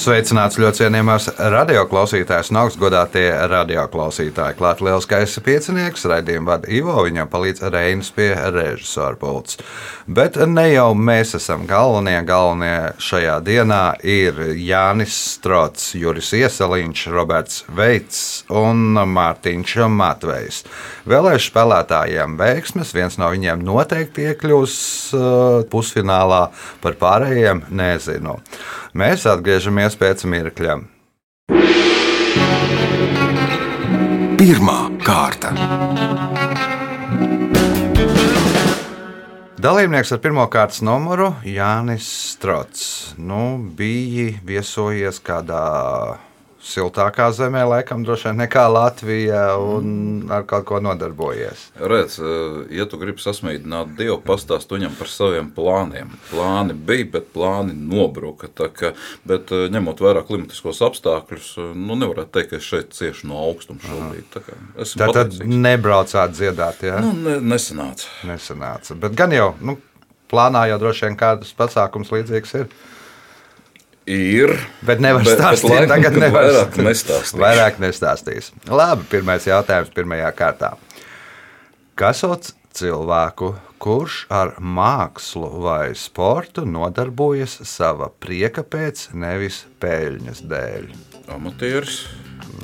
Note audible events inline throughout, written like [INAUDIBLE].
Sveicināts ļoti cienījamās radioklausītājas un augstgadātie radioklausītāji. Klāt lielskais piecinieks, raidījuma vada Ivo, viņam palīdz Reinas pie režisora pults. Bet ne jau mēs esam galvenie, galvenie šajā dienā ir Jānis Strots, Juris Iesaliņš, Roberts Veits un Mārtiņš Matvejs. Vēlēšu spēlētājiem veiksmes, viens no viņiem noteikti iekļūs uh, pusfinālā, par pārējiem nezinu. Mēs atgriežamies pēc mirkļa. Pirmā kārta. Dalībnieks ar pirmā kārtas numuru Jānis Strots. Nu, bija viesojies kādā siltākā zemē, laikam, droši vien nekā Latvija, un ar kaut ko nodarbojies. Redz, eh, ja tu gribi sasmīdināt Dievu, pastāst viņam par saviem plāniem. Plāni bija, bet plāni nobruka. Ka, bet eh, ņemot vērā klimatiskos apstākļus, eh, nu nevarētu teikt, ka es šeit cieši no augstuma šobrīd. Tā tad pateicīgs. nebraucāt dziedāt, ja? Nu, ne, nesanāca. Nesanāca. Bet gan jau, nu, plānā jau droši vien kādas pasākums līdzīgs ir. Ir. Bet nevar Bet- bet stāstīt. laikam, Tagad nevar vairāk nestāstīšu. Vairāk nestāstīs. Labi, pirmais jautājums pirmajā kārtā. Kas sauc cilvēku, kurš ar mākslu vai sportu nodarbojas sava prieka pēc, nevis peļņas dēļ? Amatieris.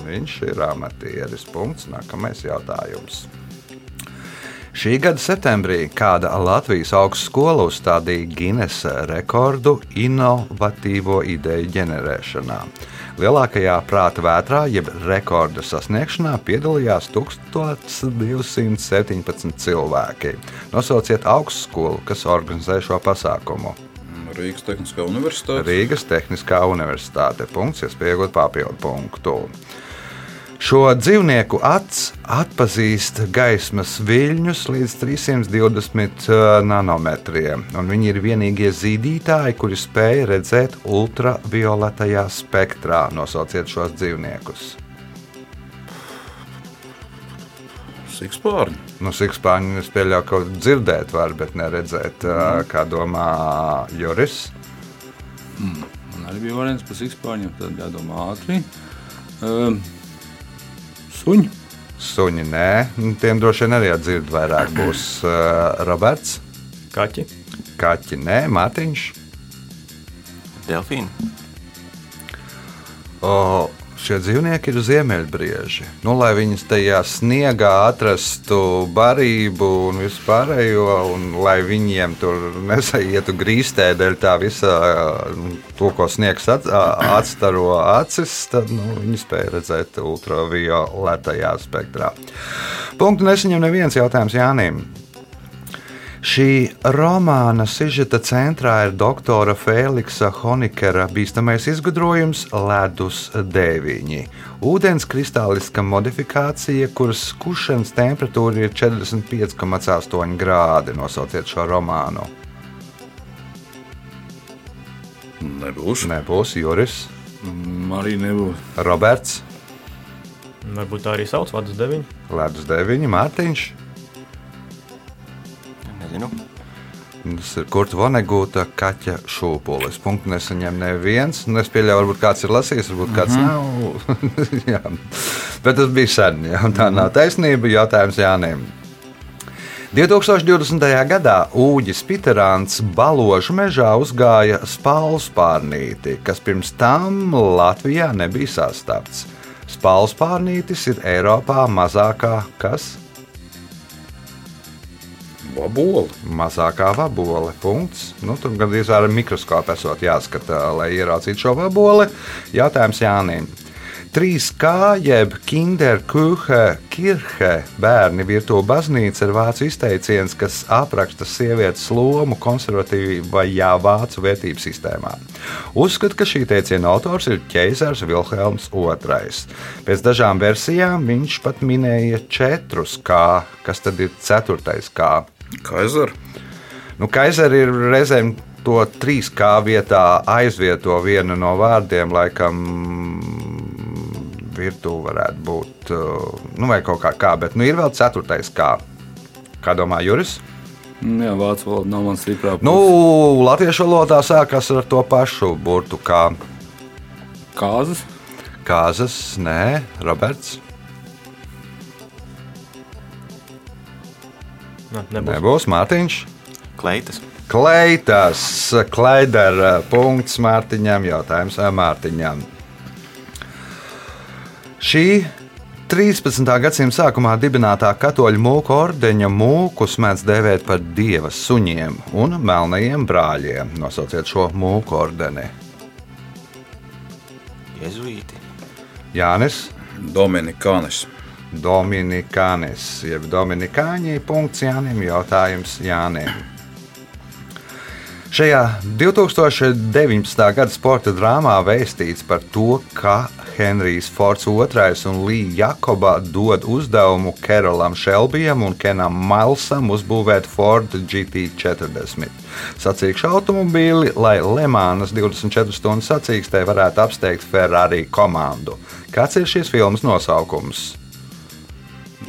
Viņš ir amatieris. Punkts. Nākamais jautājums. Šī gada septembrī kāda Latvijas augstskola uzstādīja Guinnessa rekordu inovatīvo ideju ģenerēšanā. Lielākajā prāta vētrā, jeb rekorda sasniegšanā, piedalījās 1217 cilvēki. Nosauciet augstskolu, kas organizē šo pasākumu. Rīgas Tehniskā universitāte. Rīgas Tehniskā universitāte. Punkts, iespējot papildu punktu. Šo dzīvnieku acs atpazīst gaismas viļņus līdz 320 nanometriem, un viņi ir vienīgie zīdītāji, kuri spēj redzēt ultravioletajā spektrā. Nosauciet šos dzīvniekus. Sikspārņi. Nu, Sikspāņi es pieļauju, ka dzirdēt var, bet neredzēt, mm. kā domā Juris. Man arī bija variants par sikspārņiem, tad jādomā ātri. Um, suņi. Suņi nē, Nu, tiem droši vien arī dzird vairāk būs uh, Roberts. Kaķi. Kaķi nē, Mārtiņš. Delfīni. O, šie dzīvnieki ir ziemeļbrieži. Nu, lai viņas tajā sniegā atrastu barību un vispārējo, un lai viņiem tur nesaietu grīstē dēļ tā visa, nu, to, ko sniegs at, atstaro acis, tad nu, viņi spēja redzēt ultravioletajā spektrā. Punktu nesaņem neviens jautājums Jānim. Šī romāna sižeta centrā ir doktora Feliksa Honikera bīstamais izgudrojums ledus dēviņi. Ūdens kristāliska modifikācija, kuras kušanas temperatūra ir 45,8 grādi. Nosauciet šo romānu. Nebūs. Nebūs Juris, Mm, arī nebūs. Roberts, Varbūt tā arī sauc vadus deviņi. ledus dēviņi, Mārtiņš. Nezinu. Tas ir Kurts Vonegūta kaķa šūpoles. Punktu nesaņem neviens. Nu, es pieļauju, varbūt kāds ir lasījis, varbūt kāds mm -hmm. nav. [LAUGHS] Jā. Bet tas bija sen, jā, un tā nav taisnība. Jautājums Jānim. 2020. gadā Uģis Piterāns Baložu mežā uzgāja spālspārnīti, kas pirms tam Latvijā nebija sastāvts. Spālspārnītis ir Eiropā mazākā kas? Vabola. Mazākā vabole. Punkts. Nu, tur gandrīz ar mikroskopu esot jāskata, lai ieraudzītu šo vaboli. Jautājums Jānim. 3K jeb Kinderkirche, kirche, bērni virtuve baznīca ir vācu izteiciens, kas apraksta sievietes lomu konservatīvajā vācu vērtību sistēmā. Uzskata, ka šī teiciena autors ir ķeizars Vilhelms II. Pēc dažām versijām viņš pat minēja četrus K, kas tad ir ceturtais K. Kaiser. Nu, Kaiseri ir reizēm to 3K vietā aizvieto vienu no vārdiem, laikam virtuve varētu būt, uh, nu, vai kaut kā kā, bet nu, ir vēl ceturtais kā. Kā domā Juris? Mm, Jā, vācu valoda nav man stiprā. Nu, latviešu valodā sākas ar to pašu burtu kā kāzas. kāzas, nē, Roberts. Nē, nebūs. Nebūs Mārtiņš. Kleitas. Kleitas, Klaidera punkts Mārtiņam, jautājums eh, Mārtiņam. Šī 13. gadsimta sākumā dibinātā katoļu mūku ordeņa mūkus mēdz dēvēt par dieva suņiem un melnajiem brāļiem. Nosauciet šo mūku ordeni. Jēzuīti. Jānis Dominikānis. Dominikānis, jeb Dominikāņi. Punkts Jānim, jautājums Jānim. Šajā 2019. gada sporta drāmā vēstīts par to, ka Henrijs Fords II un Līja Jakoba dod uzdevumu Kerolam Šelbijam un Kenam Mailsam uzbūvēt Ford GT40 sacīkšu automobīli, lai Lemānas 24 stundu sacīkstē varētu apsteigt Ferrari komandu. Kāds ir šīs filmas nosaukums?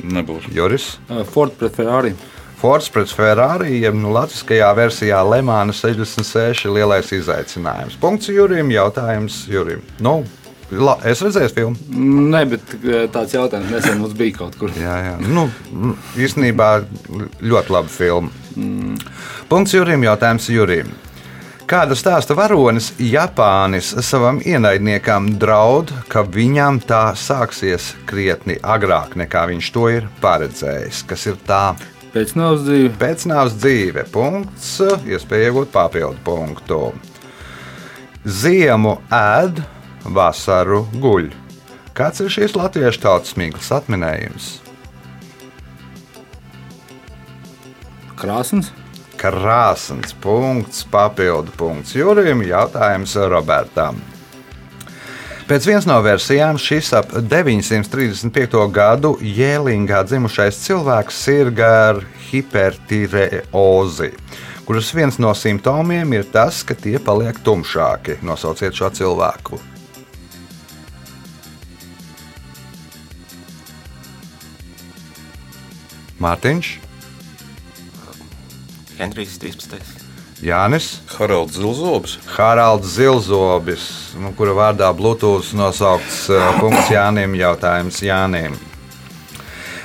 Nebūs. Juris. Uh, Ford pret Ferrari. Fords pret Ferrari, jeb nu, latviskajā versijā Lemāna 66 lielais izaicinājums. Punkts Jurim, jautājums Jurim. Nu, la, es redzēju filmu. Mm, Nē, bet uh, tāds jautājums nesen mums bija kaut kur. Jā, jā. Nu, īstenībā ļoti laba filma. Punkts Jurim, jautājums Jurim. Kāda stāsta varonis Japānis savam ienaidniekam draud, ka viņam tā sāksies krietni agrāk nekā viņš to ir paredzējis? Kas ir tā Pēc nāves dzīve. pēc nāves dzīve? Punkts, iespēja iegūt papildu punktu. Ziemu ēd, vasaru guļ. Kāds ir šīs latviešu tautas mīklas atminējums? Krāsns. Krāsns punkts, papildu punkts Jurijam, jautājums Robertam. Pēc vienas no versijām šis ap 935. gadu Jēlingā dzimušais cilvēks sirga ar hipertireozi, kuras viens no simptomiem ir tas, ka tie paliek tumšāki. Nosauciet šo cilvēku. Mārtiņš, Henrijs 13. Jānis. Haralds Zilzobs. Haralds Zilzobis, nu, kura vārdā Bluetooth nosaukts uh, punkts Jānim, jautājums Jānim.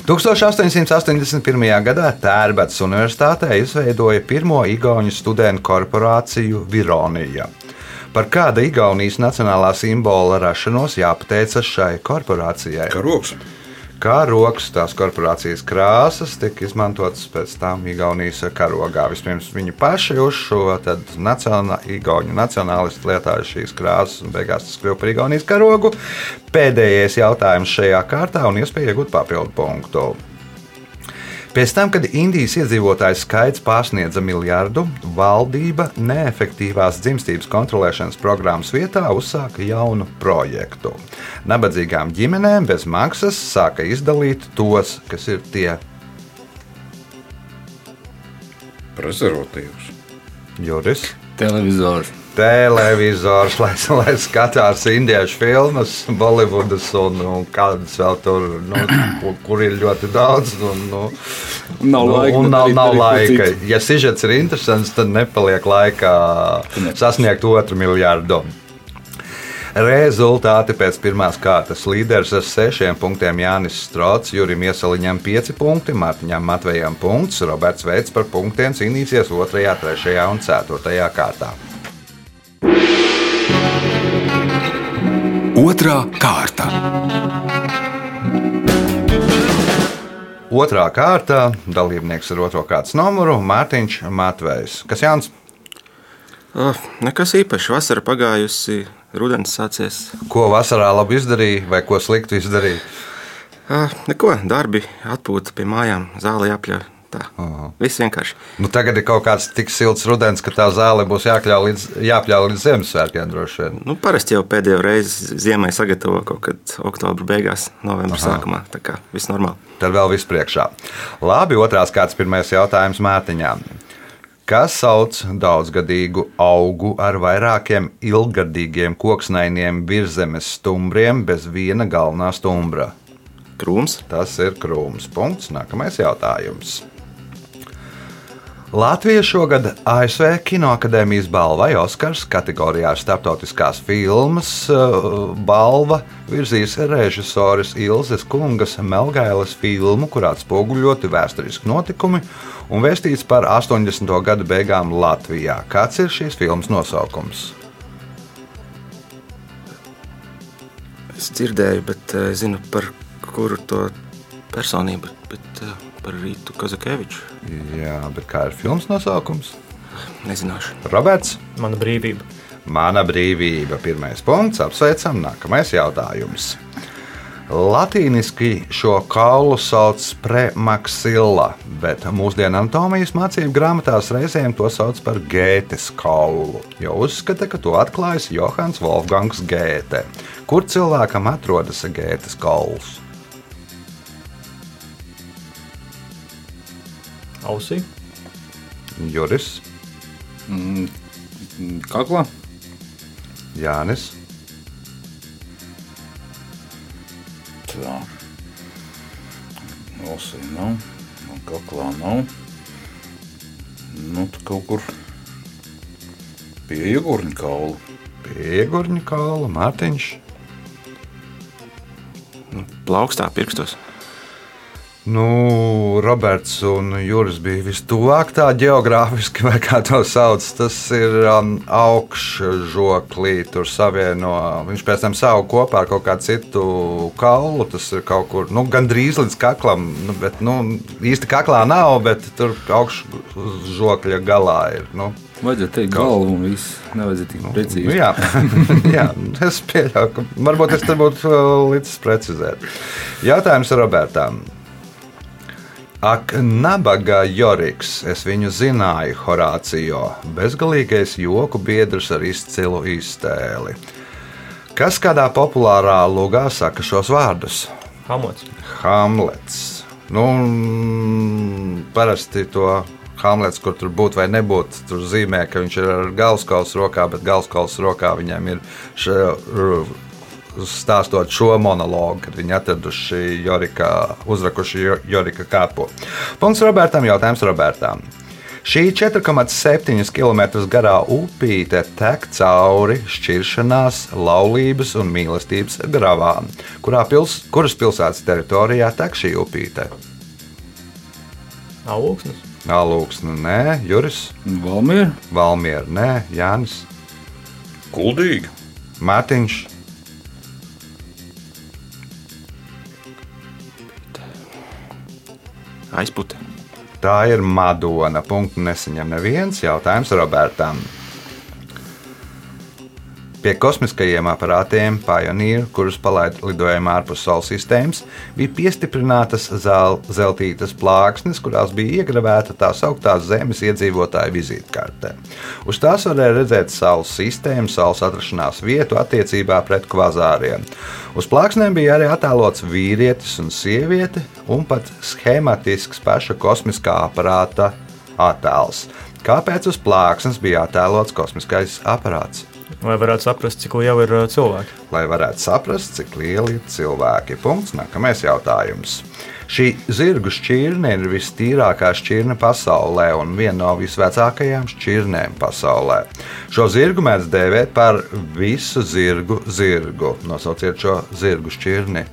1881. gadā Tērbats Universitātē izveidoja pirmo Igaunijas studentu korporāciju Vironija. Par kāda Igaunijas nacionālā simbola rašanos jāpateicas šai korporācijai? Karoks. Kā rokas tās korporācijas krāsas tika izmantotas pēc tam Igaunijas karogā. Vispirms viņi paši uz šo nacionā, Igaunijas nacionālistu lietoja šīs krāsas, un beigās tas kļuva par Igaunijas karogu. Pēdējais jautājums šajā kārtā un iespēja iegūt papildu punktu. Pēc tam, kad Indijas iedzīvotāju skaits pārsniedza miljardu, valdība neefektīvās dzimstības kontrolēšanas programmas vietā uzsāka jaunu projektu. Nabadzīgām ģimenēm bez maksas sāka izdalīt tos, kas ir tie Prezervatīvs. juris. Televizors. Televizors, [LAUGHS] lai, lai skatās indiešu filmas, Bolivudas un, un kādas vēl tur, nu, [CLEARS THROAT] kur, kur ir ļoti daudz. Un, nu, Nav nu, laika nav, nav laika. citu. Ja sižets ir interesants, tad nepaliek laika sasniegt otru miljardu. Rezultāti pēc pirmās kārtas līderis ar sešiem punktiem Jānis Strots, Jurim Iesaliņam pieci punkti, Mārtiņam Matvejam punkts, Roberts Veids par punktiem cīnīsies otrajā, trešajā un ceturtajā kārtā. Otra kārta. Otrā kārta dalībnieks ar otro kārtas numuru - Mārtiņš Matvejs. Kas Jānis? Oh, nekas īpašs. Vasara pagājusi, rudens sācies. Ko vasarā labi izdarīja vai ko sliktu izdarīja? Ah, neko, darbi, atpūta pie mājām, zāle jāpļauj. Tā. Viss vienkārši. Nu, tagad ir kaut kāds tik silts rudens, ka tā zāle būs jākļauj līdz, jāpļauj līdz Ziemassvētkiem droši vien. Nu, parasti jau pēdējo reizi ziemai sagatavo kaut kad oktobra beigās, novembra Aha. sākumā. Tā kā viss normāli. Tad vēl viss priekšā. Labi, otrās kārtas pirmais jautājums Mārtiņām. Kas sauc daudzgadīgu augu ar vairākiem ilggadīgiem koksnainiem virzemes stumbriem bez viena galvenā stumbra? Krūms. Tas ir krūms. Punkts. Nākamais jautājums. Latvija šogad ASV Kinoakadēmijas balvai Oskars kategorijā starptautiskās filmas uh, balva virzīs režisoris Ilzes Kungas Melgailas filmu, kurā atspoguļoti vēsturiski notikumi un vēstīts par 80. gadu beigām Latvijā. Kāds ir šīs filmas nosaukums? Es dzirdēju, bet uh, zinu par kuru to personību, bet uh, par Rītu Kazakeviču Jā, bet kā ir filmas nosaukums? nezināšu. Roberts. Mana brīvība. Mana brīvība. Pirmais punkts. Apsveicam. Nākamais jautājums. Latīniski šo kaulu sauc par premaksilla, bet mūsdienu anatomijas mācību grāmatās reizēm to sauc par gētes kaulu, jo uzskata, ka to atklājis Johans Wolfgangs Gēte. Kur cilvēkam atrodas gētes kauls? Ausī. Juris, Mm, Kaklā. Jānis, Tā. Nosī nav, kaklā nav. Nu, tu kaut kur pie iegurņa kaula. Piegurņa kaula, Mārtiņš. Nu, plaukstā pirkstos. Nu, Roberts un Juris bija vistuvāk tā geogrāfiski, vai kā to sauc. Tas ir um, augšžoklī, tur savieno. Viņš pēc tam savu kopā ar kaut kādu citu kaulu. Tas ir kaut kur nu, gandrīz līdz kaklam, nu, bet nu, īsti kaklā nav, bet tur augšžokļa galā ir. Nu, Vajadzētu teikt galvu un viss. Nevajadzētu tik Nu, precīzi. jā, [LAUGHS] jā, es pieļauju, ka varbūt es te būtu uh, līdz precizēt. Jautājums Robertam. Ak, nabaga Joriks, es viņu zināju, Horācijo, bezgalīgais joku biedrs ar izcilu iztēli. Kas kādā populārā lugā saka šos vārdus? Hamots. Hamlets. Nu, parasti to Hamlets, kur tur būtu vai nebūtu, tur zīmē, ka viņš ir ar galvaskausu rokā, bet galvaskausu rokā viņam ir stāstot šo monologu, kad viņi atraduši Jorika, uzrakuši Jo- Jorika kāpo. Punkts Robertam, jautājums Robertam. Šī 4,7 km garā upīte tek cauri šķiršanās, laulības un mīlestības gravām, kurā pils, kuras pilsētas teritorijā tek šī upīte. Alūksnes. Alūksne, nē, Juris, Valmiera. Valmiera, nē, Jānis, Kuldīgi. Mārtiņš, Aizpute. Tā ir Madona. Punktu nesaņem neviens jautājums Robertam. Pie kosmiskajiem aparātiem Pioneer, kurus palaida lidojumā ārpus Saules sistēmas, bija piestiprinātas zel zeltītas plāksnes, kurās bija iegravēta tā sauktā Zemes iedzīvotāja vizītkartē. Uz tās varēja redzēt Saules sistēmu, Saules atrašanās vietu attiecībā pret kvazāriem. Uz plāksnēm bija arī attēlots vīrietis un sieviete, un pat schematisks paša kosmiskā aparāta attēls. Kāpēc uz plāksnes bija attēlots kosmiskais aparāts? Vai varētu saprast, cik liela ir cilvēki? lai varētu saprast, cik lieli ir cilvēki. Punkts. Nākamais jautājums. Šī zirgu šķirne ir vistīrākā šķirne pasaulē un viena no visvecākajām šķirnēm pasaulē. Šo zirgu mēdz dēvēt par visu zirgu zirgu. Nosauciet šo zirgu šķirni.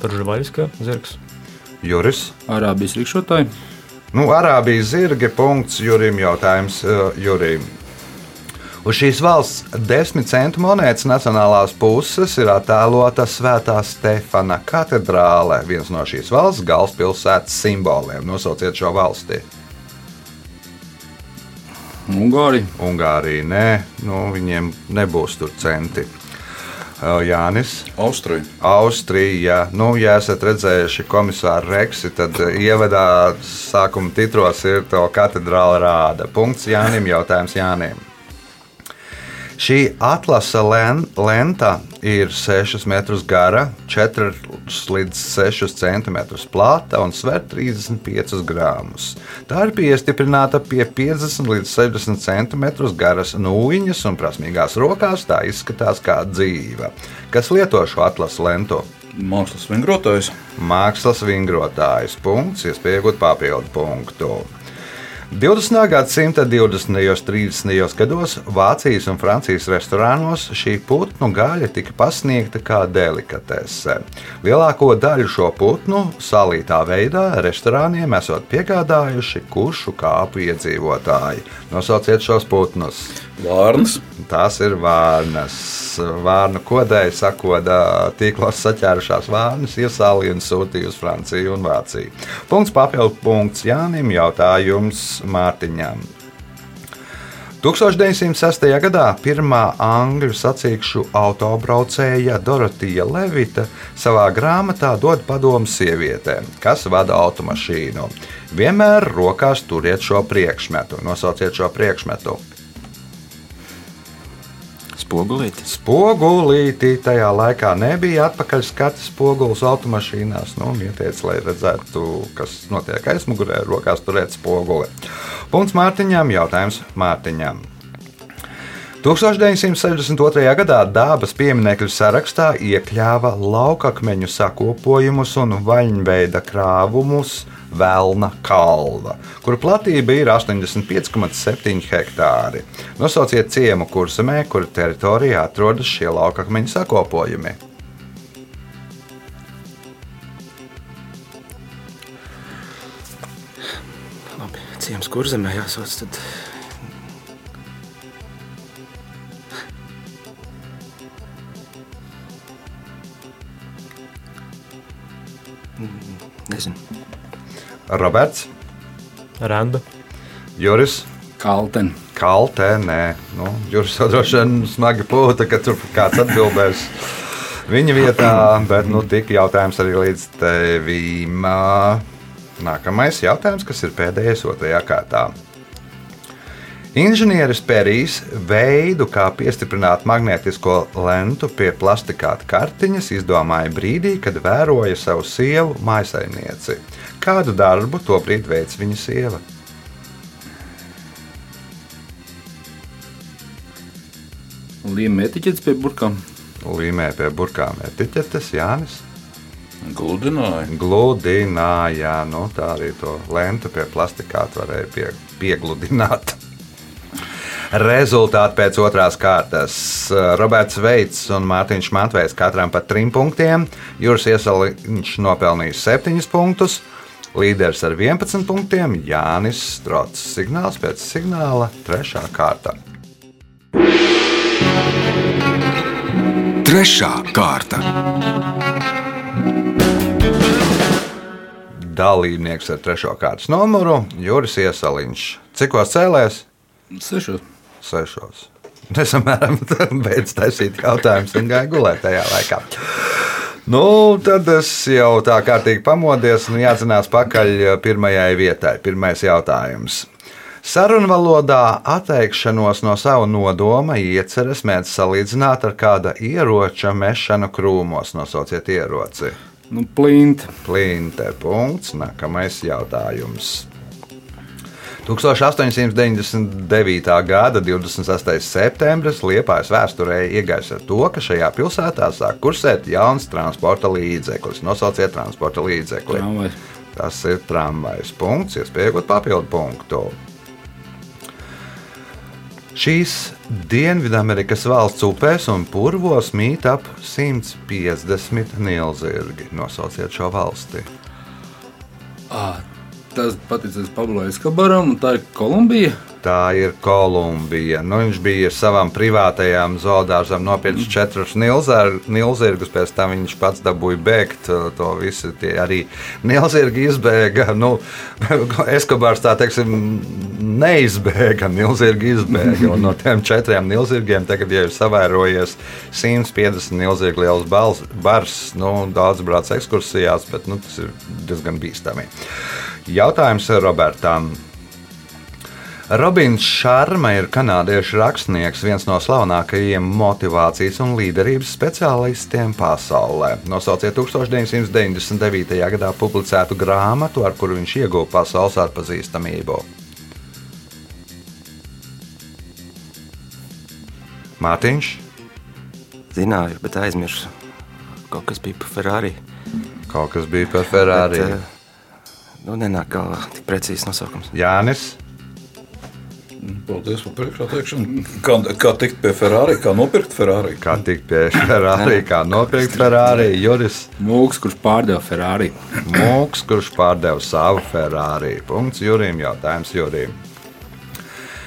Turžvaļska zirgs. Juris. Arābijas rikšotāji. Nu, Arābijas zirga punkts Jurim jautājums uh, Jurim. Uz šīs valsts desmit centu monētas nacionālās puses ir attēlota Svētā Stefana katedrāle, viens no šīs valsts galvaspilsētas simboliem. Nosauciet šo valsti. Ungārija. Ungārija, nē, nu, viņiem nebūs tur centi. Jānis. Austrija. Austrija. Nu, ja esat redzējuši komisāru Reksi, tad ievadā sākuma titros ir to katedrāla rāda. Punkts Jānim, jautājums Jānim. Šī atlasa len, lenta ir 6 metrus gara, 4 līdz 6 cm plata un sver 35 grāmus. Tā ir piestiprināta pie 50 līdz 60 cm garas nūjiņas un prasmīgās rokās tā izskatās kā dzīva. Kas lieto šo atlasu lentu? Mākslas vingrotājs. Mākslas vingrotājs. Punkts, iespēja iegūt papildu punktu. 20. gadsimta 20. un 30. gados Vācijas un Francijas restorānos šī putnu gaļa tika pasniegta kā delikatese. Lielāko daļu šo putnu salītā veidā restorāniem esot piegādājuši kuršu kāpu iedzīvotāji. Nosauciet šos putnus! Vārns. Tās ir vārnas. Vārnu kodēji sakoda tīklos saķērušās vārnas, iesālīja un sūtīja uz Franciju un Vāciju. Punkts papildu punkts Jānim, jautājums Mārtiņam. 1906. gadā pirmā angļu sacīkšu autobraucēja Dorotija Levita savā grāmatā dod padomu sievietēm, kas vada automašīnu. Vienmēr rokās turiet šo priekšmetu. Nosauciet šo priekšmetu. Spogulīti. Spogulīti tajā laikā nebija atpakaļ skatu spogulis automašīnās. Nu, Ieteicis, lai redzētu, kas notiek aizmugurē, rokās turēt spoguli. Punkts Mārtiņam, jautājums Mārtiņam. 1962. gadā dabas pieminiektu sarakstā iekļāva laukakmeņu sakopojumus un vaļņveida krāvumus Velna kalva, kuru platība ir 85,7 hektāri. Nosauciet ciemu kursamē, kura teritorijā atrodas šie laukakmeņu sakopojumi. Labi, ciems kurzemē jāsauc. Tad... Mm, Nezinu. Roberts, Randa. Juris. Kalten. Kaltē, nē, nu, Juris droši vien smagi pūta, ka tur kāds atbildēs viņa vietā, bet nu, tika jautājums arī līdz tevīm. Nākamais jautājums, kas ir pēdējais otrajā kārtā. Inženieris Perijs veidu, kā piestiprināt magnētisko lentu pie plastikāta kartiņas, izdomāja brīdī, kad vēroja savu sievu maisaimnieci. Kādu darbu tobrīd veids viņa sieva? Līme etiķetes pie burkām. Līmē pie burkām etiķetes Jānis. Gludināja. Gludināja, nu, tā arī to lentu pie plastikāta varēja pie, piegludināt. Rezultāti pēc otrās kārtas. Roberts Veits un Mārtiņš Matvejs katram pa trim punktiem. Jūras iesaliņš nopelnījis septiņus punktus. Līderis ar 11 punktiem Jānis Strots. Signāls pēc signāla trešā kārta. Trešā kārta. Dalībnieks ar trešo kārtas numuru Juris Iesaliņš. Cikos cēlēs? Sešos. Sešos. Es samērā beidzu taisīt jautājumus un gāju gulēt tajā laikā. Nu, tad es jau tā kārtīgi pamodies un jāatzinās pakaļ pirmajai vietai. Pirmais jautājums. Sarunvalodā atteikšanos no sava nodoma ieceres mēdz salīdzināt ar kāda ieroča mešanu krūmos. Nosauciet ieroci. Nu, plint. Plinte. Punkts. Nākamais jautājums. 1899. gada 26. septembris Liepājas vēsturē iegājis ar to, ka šajā pilsētā sāk kursēt jauns transporta līdzeklis. Nosauciet transporta līdzekli. Tramvajs. Tas ir tramvajs. Punkts, iespējot papildu punktu. Šīs Dienvidamerikas valsts upēs un purvos mīt ap 150 nilzirgi. Nosauciet šo valsti. Ah, tas paticis Pablo Eskabaram, un tā ir Kolumbija. Tā ir Kolumbija. Nu, viņš bija savām privātajām zoodārzām nopircis četrus nilzar- nilzirgus, pēc tam viņš pats dabūja bēgt. To visu tie arī nilzirgi izbēga. Nu, [LAUGHS] Eskobārs tā teiksim, neizbēga, nilzirgi izbēga. Un no tiem četriem nilzirgiem tagad jau ir savērojies 150 nilzirgu liels bals, bars. Nu, daudz brauc ekskursijās, bet nu, tas ir diezgan bīstami. Jautājums Robertam. Robins Šarma ir kanādiešu rakstnieks, viens no slavenākajiem motivācijas un līderības speciālistiem pasaulē. Nosauciet 1999. gadā publicētu grāmatu, ar kuru viņš ieguva pasaules atpazīstamību. Mārtiņš, Zināju, bet aizmirsu. Kaut kas bija par Ferrari. kaut kas bija par Ferrari. Bet, eh, nu, nenāk galvā tik precīzs nosaukums. Jānis, Paldies par priekšā teikšanu. Kā, kā tikt pie Ferrari, kā nopirkt Ferrari? kā tikt pie Ferrari, kā nopirkt Ferrari, Juris. Mūks, kurš pārdeva Ferrari. Mūks, kurš pārdeva savu Ferrari. Punkts Jurim, jautājums Jurim.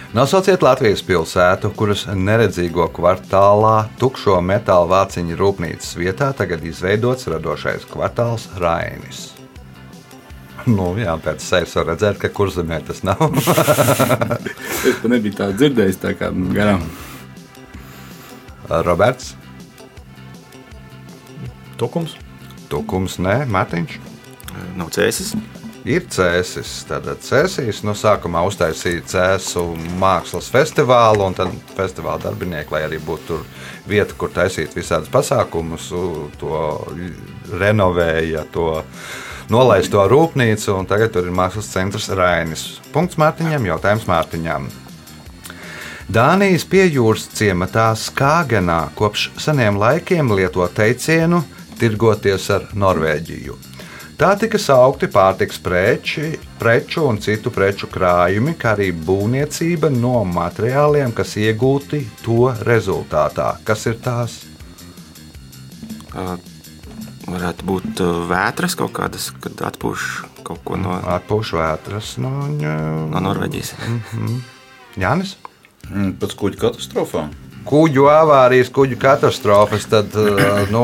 Nosauciet Latvijas pilsētu, kuras neredzīgo kvartālā tukšo metāla vāciņu rūpnīcas vietā tagad izveidots radošais kvartāls Rainis. Nu, jā, pēc sevis var redzēt, ka kurzemē tas nav. [LAUGHS] Es pat nebiju tā dzirdējis, tā kā garām. Roberts, Tukums. Tukums, nē, Matiņš. Nav cēsis. Ir cēsis. Tātad cēsīs no sākuma uztaisīja cēsu mākslas festivālu, un tad festivāla darbinieki, lai arī būtu tur vieta, kur taisīt visādus pasākumus, to renovēja, to nolaist to rūpnīcu, un tagad tur ir mākslas centrs Rainis. Punkts Mārtiņam, jautājums Mārtiņam. Dānijas piejūras ciematā Skāgenā kopš seniem laikiem lieto teicienu tirgoties ar Norvēģiju. Tā tika saukti pārtiks preci, preču un citu preču krājumi, kā arī būvniecība no materiāliem, kas iegūti to rezultātā. Kas ir tās? Varētu būt ā, vētras kaut kādas, kad atpūš kaut ko no, Atpūš vētras no, no Norvēģijas. Jānis. Mm, Pēc kuģa katastrofām. kuģu avārijas, kuģu katastrofas, tad uh, [CLEARS THROAT] nu,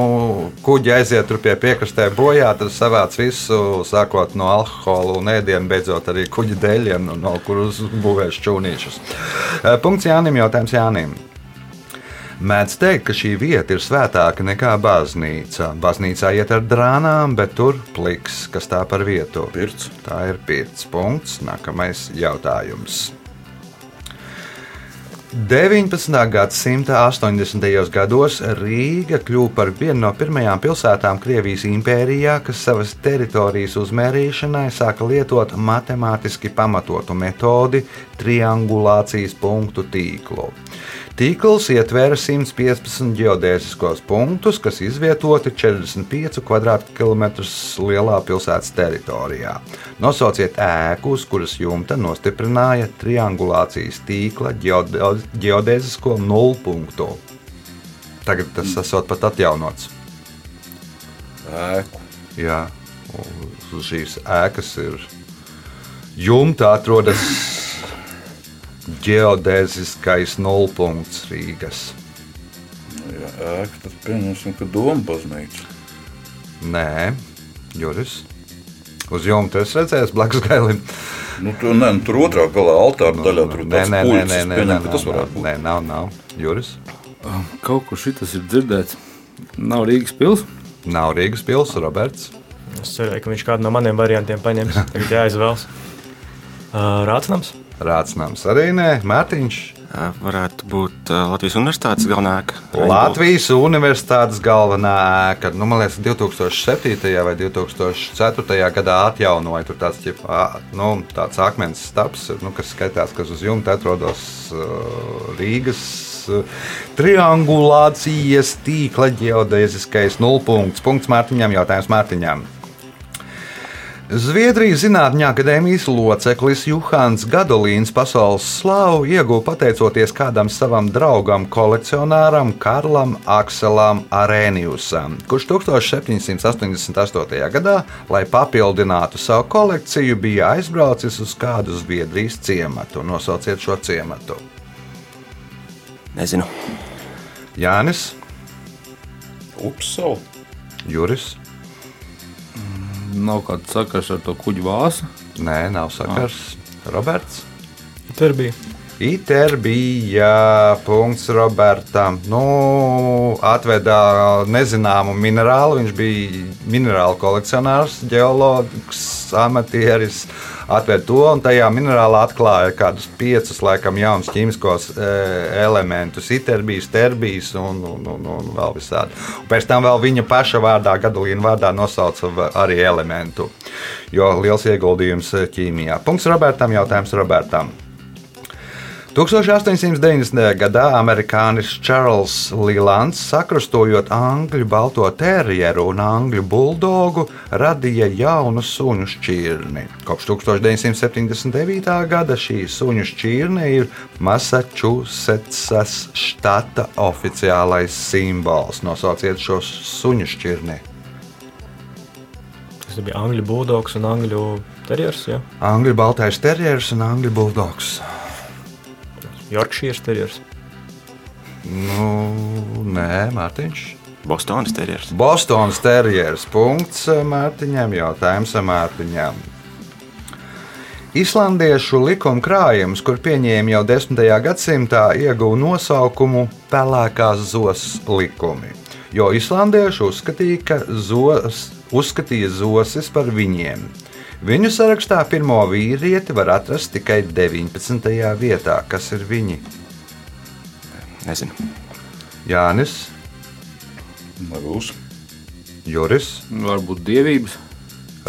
kuģi aiziet tur pie piekrastē bojā, tad savāc visu, sākot no alkohola un ēdienu, beidzot arī kuģa dēļiem, no kurus būvēs čūnīšus. Uh, Punkts Jānim, jautājums Jānim. Mēdz teikt, ka šī vieta ir svētāka nekā baznīca. Baznīcā iet ar drānām, bet tur pliks, kas tā par vietu. Pirts. Tā ir pirts punkts. Nākamais jautājums. 19. gadsimta 80. gados Rīga kļuva par vienu no pirmajām pilsētām Krievijas impērijā, kas savas teritorijas uzmērīšanai sāka lietot matemātiski pamatotu metodi triangulācijas punktu tīklu. Tīkls ietvēra 115 geodēziskos punktus, kas izvietoti 45 km2 lielā pilsētas teritorijā. Nosauciet ēku, uz kuras jumta nostiprināja triangulācijas tīkla geodēzisko nulpunktu. Tagad tas esot pat atjaunots. Ēku. Jā, šīs ēkas ir jumta atrodas geodēziskais nulpunkts Rīgas. Ja ēka, tad pieņemsim, ka doma baznīca. Nē, Juris. Uz jumta es redzēju, blakus gailim. Nu, tu, nē, nu, tur otrā galā altāra daļā tur ir Nē, nē, nē, nē, nē, nē, tas varētu būt. nē, nav, nav. Juris. Kaut kur šitas ir dzirdēts. Nav Rīgas pils. Nav Rīgas pilsēta, Roberts. Es cerēju, ka viņš kādu no maniem variantiem paņems. [LAUGHS] Tagad jāizvēlas. Uh, Rācinams. Rācinājums arī nē, Mārtiņš. Varētu būt Latvijas Universitātes galvenā ēka. Latvijas Universitātes galvenā ēka. Nu, man liekas, 2007. vai 2004. gadā atjaunoja tur tāds, ķip, nu, tāds akmens stāps, nu, kas skaitās, kas uz jumta atrodas Rīgas. Triangulācijas tīkla geodēziskais nulpunkts. Punkts Mārtiņam, jautājums Mārtiņam. Zviedrijas Zinātņu akadēmijas loceklis Juhans Gadolīns pasaules slavu ieguva pateicoties kādam savam draugam, kolekcionāram Karlam Akselam Arēnijusam, kurš 1788. gadā, lai papildinātu savu kolekciju, bija aizbraucis uz kādu Zviedrijas ciematu. Nosauciet šo ciematu. Nezinu. Jānis, Upsala. Juris. Nav kāds sakars ar to kuģu vāsu. Nē, nav sakars. Roberts. Tur bija. ITER bija punkts Robertam. Nu, atveda nezināmu minerālu. Viņš bija minerālu kolekcionārs, geologs, amatieris. Atver to un tajā minerālā atklāja kādus piecus, laikam, jaunus ķīmiskos e, elementus, iterbijas, terbijas un, un, un, un vēl visādi. Un pēc tam vēl viņa paša vārdā, Gadolīna vārdā nosauca arī elementu, jo liels ieguldījums e, ķīmijā. Punkts Robertam, jautājums Robertam. 1890. gadā amerikānis Čārls Līlands, sakrustojot angļu balto terjeru un angļu buldogu, radīja jaunu suņu šķirni. Kopš 1979. gada šī suņu šķirne ir Massachusettsas štata oficiālais simbols. Nosauciet šo suņu šķirni. Tas bija angļu buldogs un angļu terjers. Ja? Angļu baltais terjers un angļu buldogs. Yorkshire terjers. Nu, nē, Mārtiņš. Bostonas terjers. Bostonas terjeras punkts Mārtiņam, jautājums Mārtiņam. Islandiešu likuma krājums, kur pieņēma jau 10. gadsimtā, ieguva nosaukumu Pelēkās zosas likumi. Jo islandieši uzskatīja, ka zos, uzskatīja zosis par viņiem. Viņu sarakstā pirmo vīrieti var atrast tikai 19. vietā, kas ir viņi. Nezinu. Jānis, Marūs. Juris, Varbūt dievības.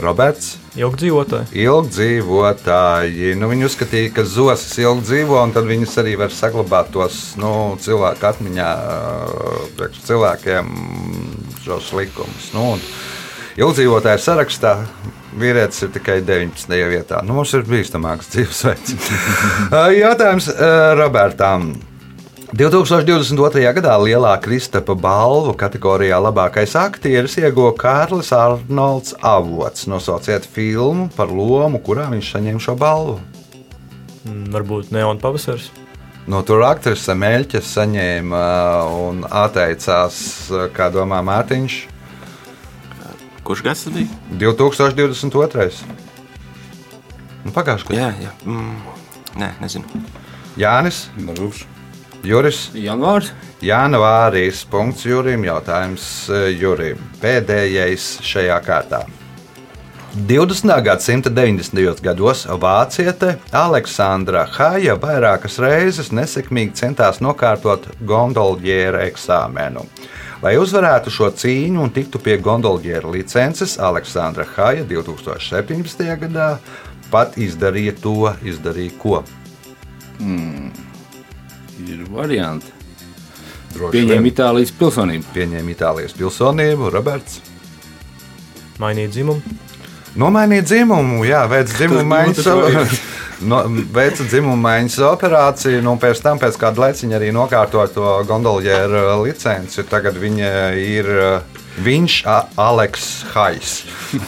Roberts. Ilgi dzīvotāji. Ilgdzīvotāji. Nu, viņi uzskatīja, ka zosis ilgi dzīvo, un tad viņas arī var saglabāt tos nu, cilvēku atmiņā, priekš cilvēkiem šos likumus. Nu, un ilgdzīvotāju sarakstā vīrietis ir tikai 19. vietā. Nu, mums ir bīstamāks dzīvesveids. [LAUGHS] Jautājums Robertam. 2022. gadā Lielā Kristapa balvu kategorijā labākais aktieris ieguva Kārlis Arnolds Avots. Nosauciet filmu par lomu, kurā viņš saņēma šo balvu. Mm, Varbūt Neona pavasaris. No tur aktrise Meļķa saņēma un atteicās, kā domā Mārtiņš, Kurš gads tas bija? 2022. Nu, Pagājušajā gadā. Jā, jā. Mm, nē, nezinu. Jānis, Marūs. Juris. Janvārs. Janvārīs. Punkts Jurim. Jautājums eh, Jurim. Pēdējais šajā kārtā. 20. gadsimta 90. gados vāciete Aleksandra Haja vairākas reizes nesekmīgi centās nokārtot gondolģiera eksāmenu. Lai uzvarētu šo cīņu un tiktu pie gondolģiera licences, Aleksandra Haja 2017. gadā pat izdarīja to, izdarīja ko. Ir varianti. Vien. Itālijas pilsonību. Pieņēma Itālijas pilsonību, Roberts. Mainīt dzimumu. Nomainīt dzimumu, jā, veids dzimumu maiņas, [LAUGHS] no, veica dzimumu maiņas operāciju, nu, pēc tam pēc kāda laiciņa arī nokārtoja to gondolģēru licenci. Tagad viņa ir uh, viņš, A- Aleks Hais,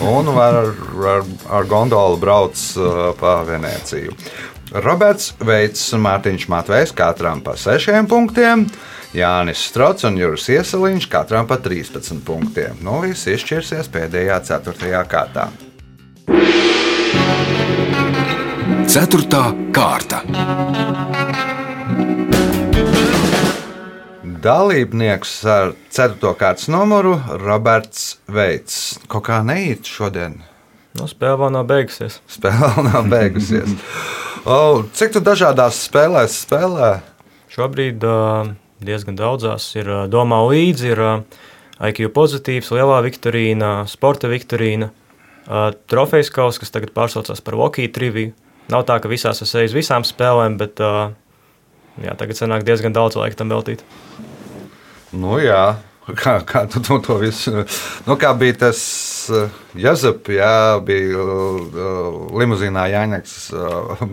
un var ar, ar, gondolu brauc uh, pa Venēciju. Roberts Veits un Mārtiņš Matvejs katram pa 6 punktiem. Jānis Strots un Juris Ieseliņš katram pa 13 punktiem. Nu, viss izšķirsies pēdējā, 4. kārtā. Ceturtā kārta. Dalībnieks ar 4. kārtas numuru Roberts Veits. Kaut kā neiet šodien. Nu, spēle vēl nav beigusies. Spēle vēl nav beigusies. O, cik tu dažādās spēlēs spēlē? Šobrīd uh, diezgan daudzās ir uh, domā līdzi, ir uh, IQ pozitīvs, lielā viktorīna, sporta viktorīna, uh, trofejas kaus, kas tagad pārsaucās par Vokiju triviju. Nav tā, ka visās es eju uz visām spēlēm, bet uh, jā, tagad sanāk diezgan daudz laika tam veltīt. Nu, jā. Kā, kā tu to, to visu? Nu, kā bija tas uh, Jēzus, jā, bija uh, limuzīnā Jāņaks uh,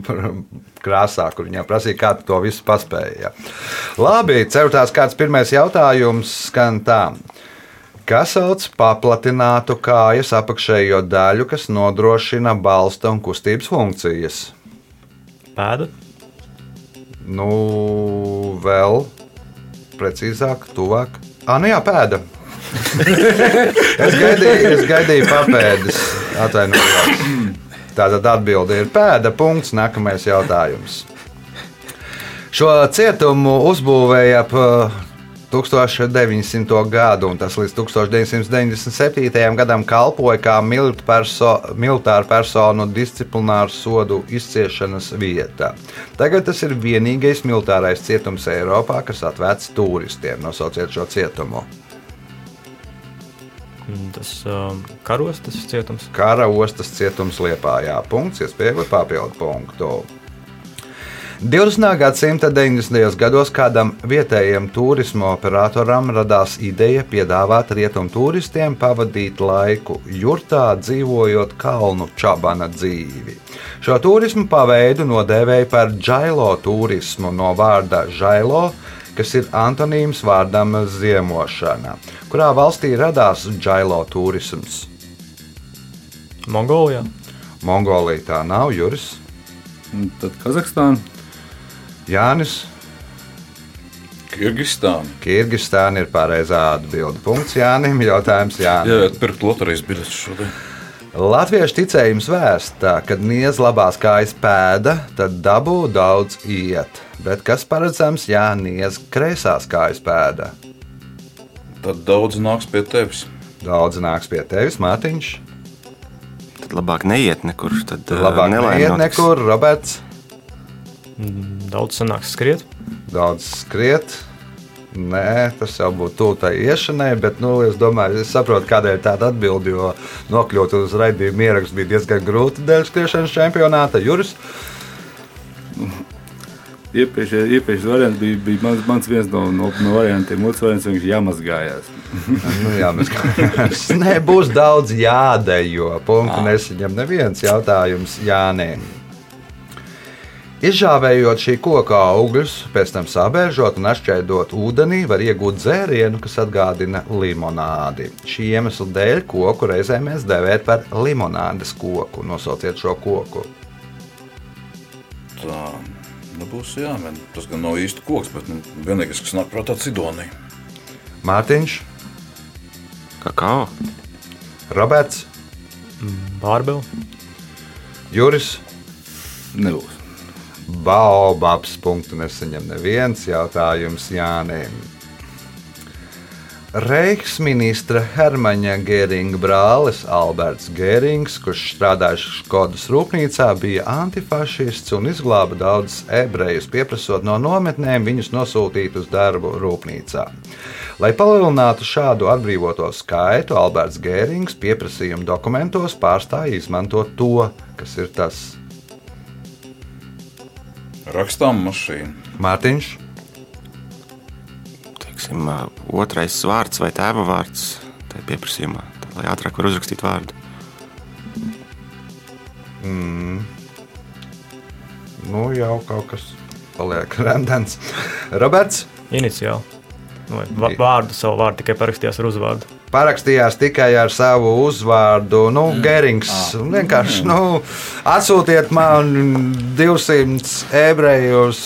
krāsā, kur viņam prasīja, kā tu to visu paspēji. Jā. Labi, ceturtās kāds pirmais jautājums skan tā. Kas sauc paplatinātu kājas apakšējo daļu, kas nodrošina balsta un kustības funkcijas? Pēda, Nu, vēl precīzāk, tuvāk. Ah, nu jā, pēda. [LAUGHS] es gaidīju, es gaidīju papēdes. Atvainojos. Tātad atbilde ir pēda. Punkts. Nākamais jautājums. Šo cietumu uzbūvēja ap 1900. gadu, un tas līdz 1997. gadam kalpoja kā perso militāru personu disciplināru sodu izciešanas vieta. Tagad tas ir vienīgais militārais cietums Eiropā, kas atvērts turistiem. Nosauciet šo cietumu. Mm, Tas um, karostas cietums. Kara ostas cietums Liepājā. Punkts, iespējams, papildu punktu. 20. gadsimta 90. gados kādam vietējam turisma operatoram radās ideja piedāvāt rietumu turistiem pavadīt laiku jurtā, dzīvojot kalnu čabana dzīvi. Šo turismu paveidu nodēvēja par džailo turismu no vārda žailo, kas ir antonīms vārdam ziemošana. Kurā valstī radās džailo turisms? Mongolijā. Mongolija tā nav, Juris, Tad Kazahstāna. Jānis. Kirgistāna. Kirgistāna ir pareizā atbilde. Punkts Jānim. Jautājums Jānim. Jā, pirkt loterijas biļetes šodien. Latviešu ticējums vēstā, kad niedz labās kājas pēda, tad dabū daudz iet. Bet kas paredzams, ja niedz kreisās kājas pēda? Tad daudz nāks pie tevis. Daudz nāks pie tevis, Mārtiņš. Tad labāk neiet nekur. Tad Tad labāk nelaime neiet notiks. nekur, Roberts. Mm, Daudz sanāks skriet. Daudz skriet. Nē, tas jau būtu tuvu tai iešanai, bet nu, es domāju, es saprotu, kādēļ tāda atbilde. Jo nokļūt uz raidījuma ierakstu bija diezgan grūti dēļ skriešanas čempionāta. Juris, Iepriekšējais iepriekš variants bija, bija mans, mans viens no, no, no variantiem. Otrs variants vienkārši jāmazgājās. [LAUGHS] nu, jā, mēs Nē, būs daudz jādejo. Punktu nesaņem neviens jautājums Jānim. Izžāvējot šī koka augļus, pēc tam sabēžot un atšķaidot ūdenī, var iegūt dzērienu, kas atgādina limonādi. Šī iemesla dēļ koku reizē mēs devējam par limonādes koku. Nosauciet šo koku. Tā nu būs jāmen. Tas gan nav īsti koks, bet nu, vienīgais, kas nāk prātā, ir Sidonija. Mārtiņš, Kakao. Roberts, Bārbeli. Juris. Nebūs. Baobabs. Punktu nesaņem neviens jautājums Jānim. Reiksministra Hermaņa Gēringa brālis Alberts Gērings, kurš strādājis Skodas rūpnīcā, bija antifašists un izglāba daudzus ebrejus, pieprasot no nometnēm viņus nosūtīt uz darbu rūpnīcā. Lai palielinātu šādu atbrīvoto skaitu, Alberts Gērings pieprasījuma dokumentos pārstāja izmantot to, kas ir tas Rakstām mašīnu. Mārtiņš. Teiksim, otrais vārds vai tēva vārds tajā pieprasījumā, tā, lai ātrāk var uzrakstīt vārdu. Nu, jau kaut kas paliek [LAUGHS] randens. Roberts Iniciāli. Nu, vārdu, savu vārdu tikai parakstījās ar uzvārdu. Parakstījās tikai ar savu uzvārdu. Nu, Gerings. Vienkārši nu, atsūtiet man 200 ebrejus.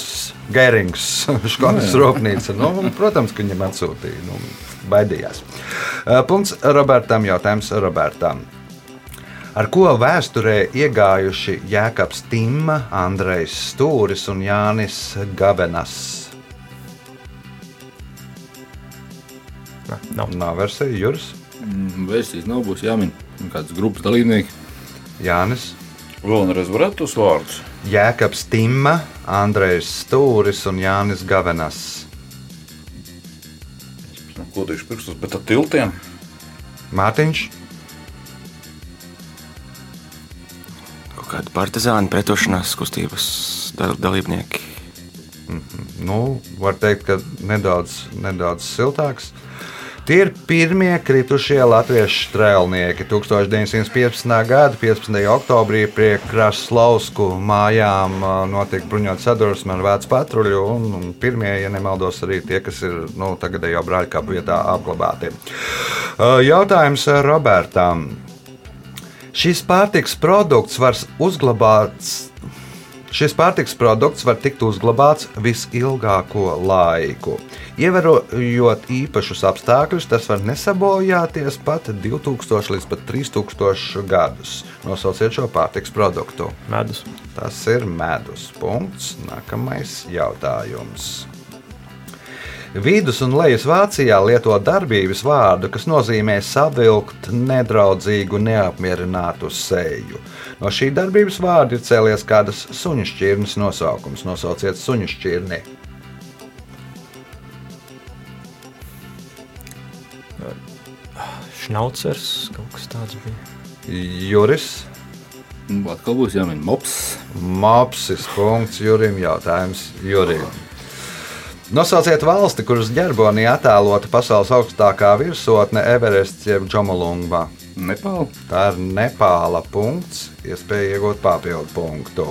Gerings, [LAUGHS] Škodas rūpnīca. Nu, protams, ka viņam atsūtīja. Nu, baidījās. Uh, Punkts Robertam. Jautājums Robertam. Ar ko vēsturē iegājuši Jēkabs Timma, Andrejs Stūris un Jānis Gabenas? Nē, nav. Nav versija, Juris, Mm, Versijas nav būs jāmin. Kāds grupas dalībnieki. Jānis. Vēlreiz varētu tos vārdus. Jēkabs Timma, Andrejs Stūris un Jānis Gavenas. Nu, Kodīšu pirkstus, bet ar tiltiem. Mārtiņš, Kaut kādi partizāni pretošanās kustības dal dalībnieki. nu, var teikt, ka nedaudz, nedaudz siltāks. Tie ir pirmie kritušie latviešu strēlnieki. 1915. gada 15. oktobrī pie Kraslausku mājām ā, notika bruņot sadursme ar vācu patruļu. Un, un pirmie, ja nemaldos, arī tie, kas ir nu, tagadējo brāļkāpu vietā apglabāti. Ā, Jautājums Robertam. Šis pārtiks produkts var uzglabāts Šis pārtiks produkts var tikt uzglabāts visilgāko laiku. Ievērojot īpašus apstākļus, tas var nesabojāties pat 2000 līdz pat 3000 gadus. Nosauciet šo pārtiks produktu. Medus. Tas ir medus. Punkts. Nākamais jautājums. Vidus un lejas Vācijā lieto darbības vārdu, kas nozīmē savilkt nedraudzīgu, neapmierinātu seju. No šī darbības vārda ir cēlies kādas suņu šķirnes nosaukums. Nosauciet suņu šķirni. Šnaucers, kaut kas tāds bija. Juris, Nu, Atkal būs jāmin mops. Mopsis, punkts Jurim, jautājums Jurim. Nosauciet valsti, kuras ģerbonī attēlota pasaules augstākā virsotne Everests jeb Džomolungma. Nepāla. Tā ir Nepāla punkts, iespēja iegūt papildu punktu.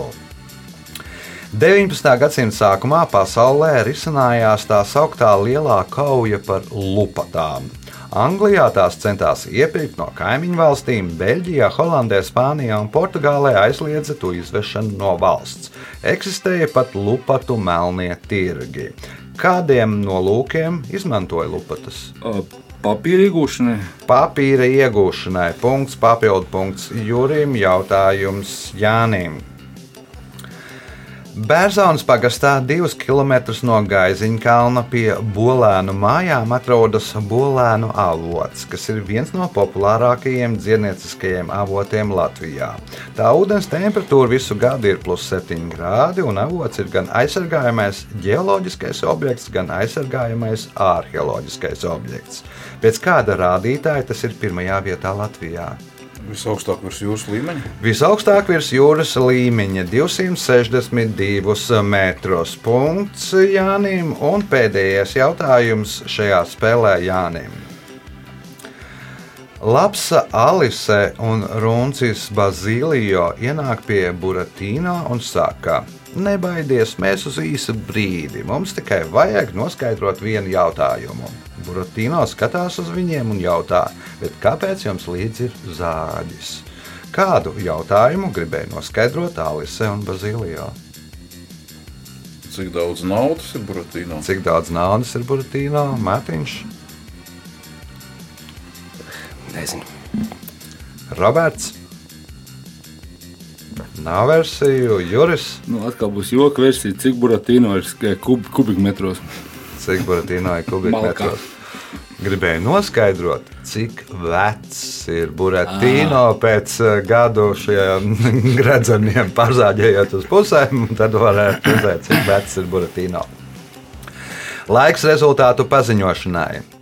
19. gadsimta sākumā pasaulē risinājās tā sauktā lielā kauja par lupatām. Anglijā tās centās iepirkt no kaimiņu valstīm, Beļģijā, Holandē, Spānijā un Portugālē aizliedza to izvešanu no valsts. Eksistēja pat lupatu melnie tirgi. Kādiem nolūkiem izmantoja lupatas? Papīra iegūšanai. Papīra iegūšanai. Punkts, papildu punkts Jurim, jautājums Jānim. Bērzaunas pagastā, divus kilometrus no Gaiziņa kalna pie Bolēnu mājām atrodas Bolēnu avots, kas ir viens no populārākajiem dziednieciskajiem avotiem Latvijā. Tā ūdens temperatūra visu gadu ir plus 7 grādi, un avots ir gan aizsargājamais geoloģiskais objekts, gan aizsargājamais arheoloģiskais objekts. Pēc kāda rādītāja tas ir pirmajā vietā Latvijā? Visaugstāk virs jūras līmeņa. Visaugstāk virs jūras līmeņa - 262 metros. Punkts Jānim. Un pēdējais jautājums šajā spēlē Jānim. Lapsa Alise un Runcis Bazilijo ienāk pie Buratīna un saka: Nebaidies, mēs uz īsu brīdi. Mums tikai vajag noskaidrot vienu jautājumu. Buratīno skatās uz viņiem un jautā, bet kāpēc jums līdzi ir zāģis? Kādu jautājumu gribēja noskaidrot Alise un Bazilijo? Cik daudz naudas ir Buratīnā? Cik daudz naudas ir Buratīno? Matiņš, Nezinu. Roberts. Nav versiju, Juris. Nu, atkal būs joka versija, cik buratīno ir kub, kubikmetros. Cik Buratīno ir kubikmetros? Gribēju noskaidrot, cik vecs ir Buratīno pēc eh, gadu šiem [LAUGHS] gredzeniem pārzāģējot uz pusēm, tad varētu redzēt, cik vecs ir Buratīno. Laiks rezultātu paziņošanai.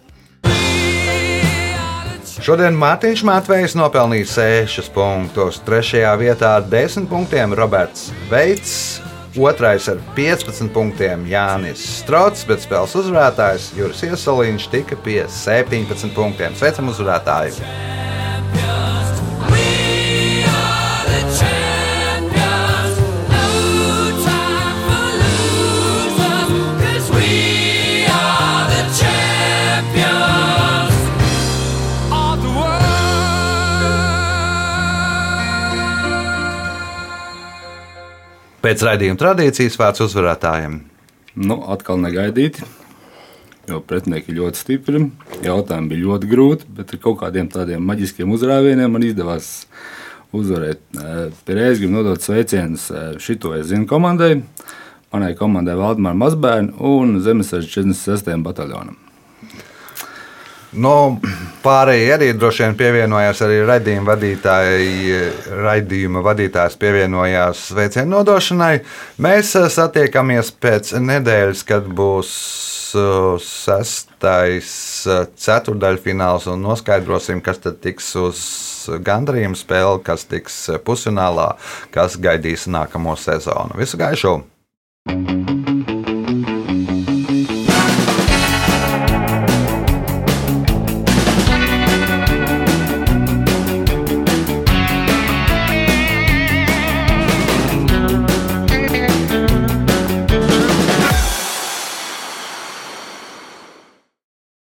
Šodien Mārtiņš Matvejs nopelnīja 6 punktus, 3. vietā ar 10 punktiem Roberts Veits, 2. ar 15 punktiem Jānis Strots, bet spēles uzvarētājs Juris Iesaliņš tika pie 17 punktiem. Sveicam uzvarētāju! Pēc raidījuma tradīcijas vārds uzvarētājiem. Nu, atkal negaidīti. Jo pretinieki ļoti stipri. Jautājumi bija ļoti grūti, bet ar kaut kādiem tādiem maģiskiem uzrāvieniem man izdevās uzvarēt. Eh, Pirmais gribu nodot sveicienus eh, šito es zinu komandai, manai komandai Valdemāra Mazbērnu un Zemesardze 46. bataljonam. Nu, pārējie arī droši vien pievienojās arī raidījuma vadītāji. Raidījuma vadītājs pievienojās sveicienu nodošanai. Mēs eh, satiekamies pēc nedēļas, kad būs eh, sestais eh, ceturdaļfināls un noskaidrosim, kas tad tiks uz gandarījuma spēli, kas tiks pusfinālā, kas gaidīs nākamo sezonu. Visu gaišu! thank you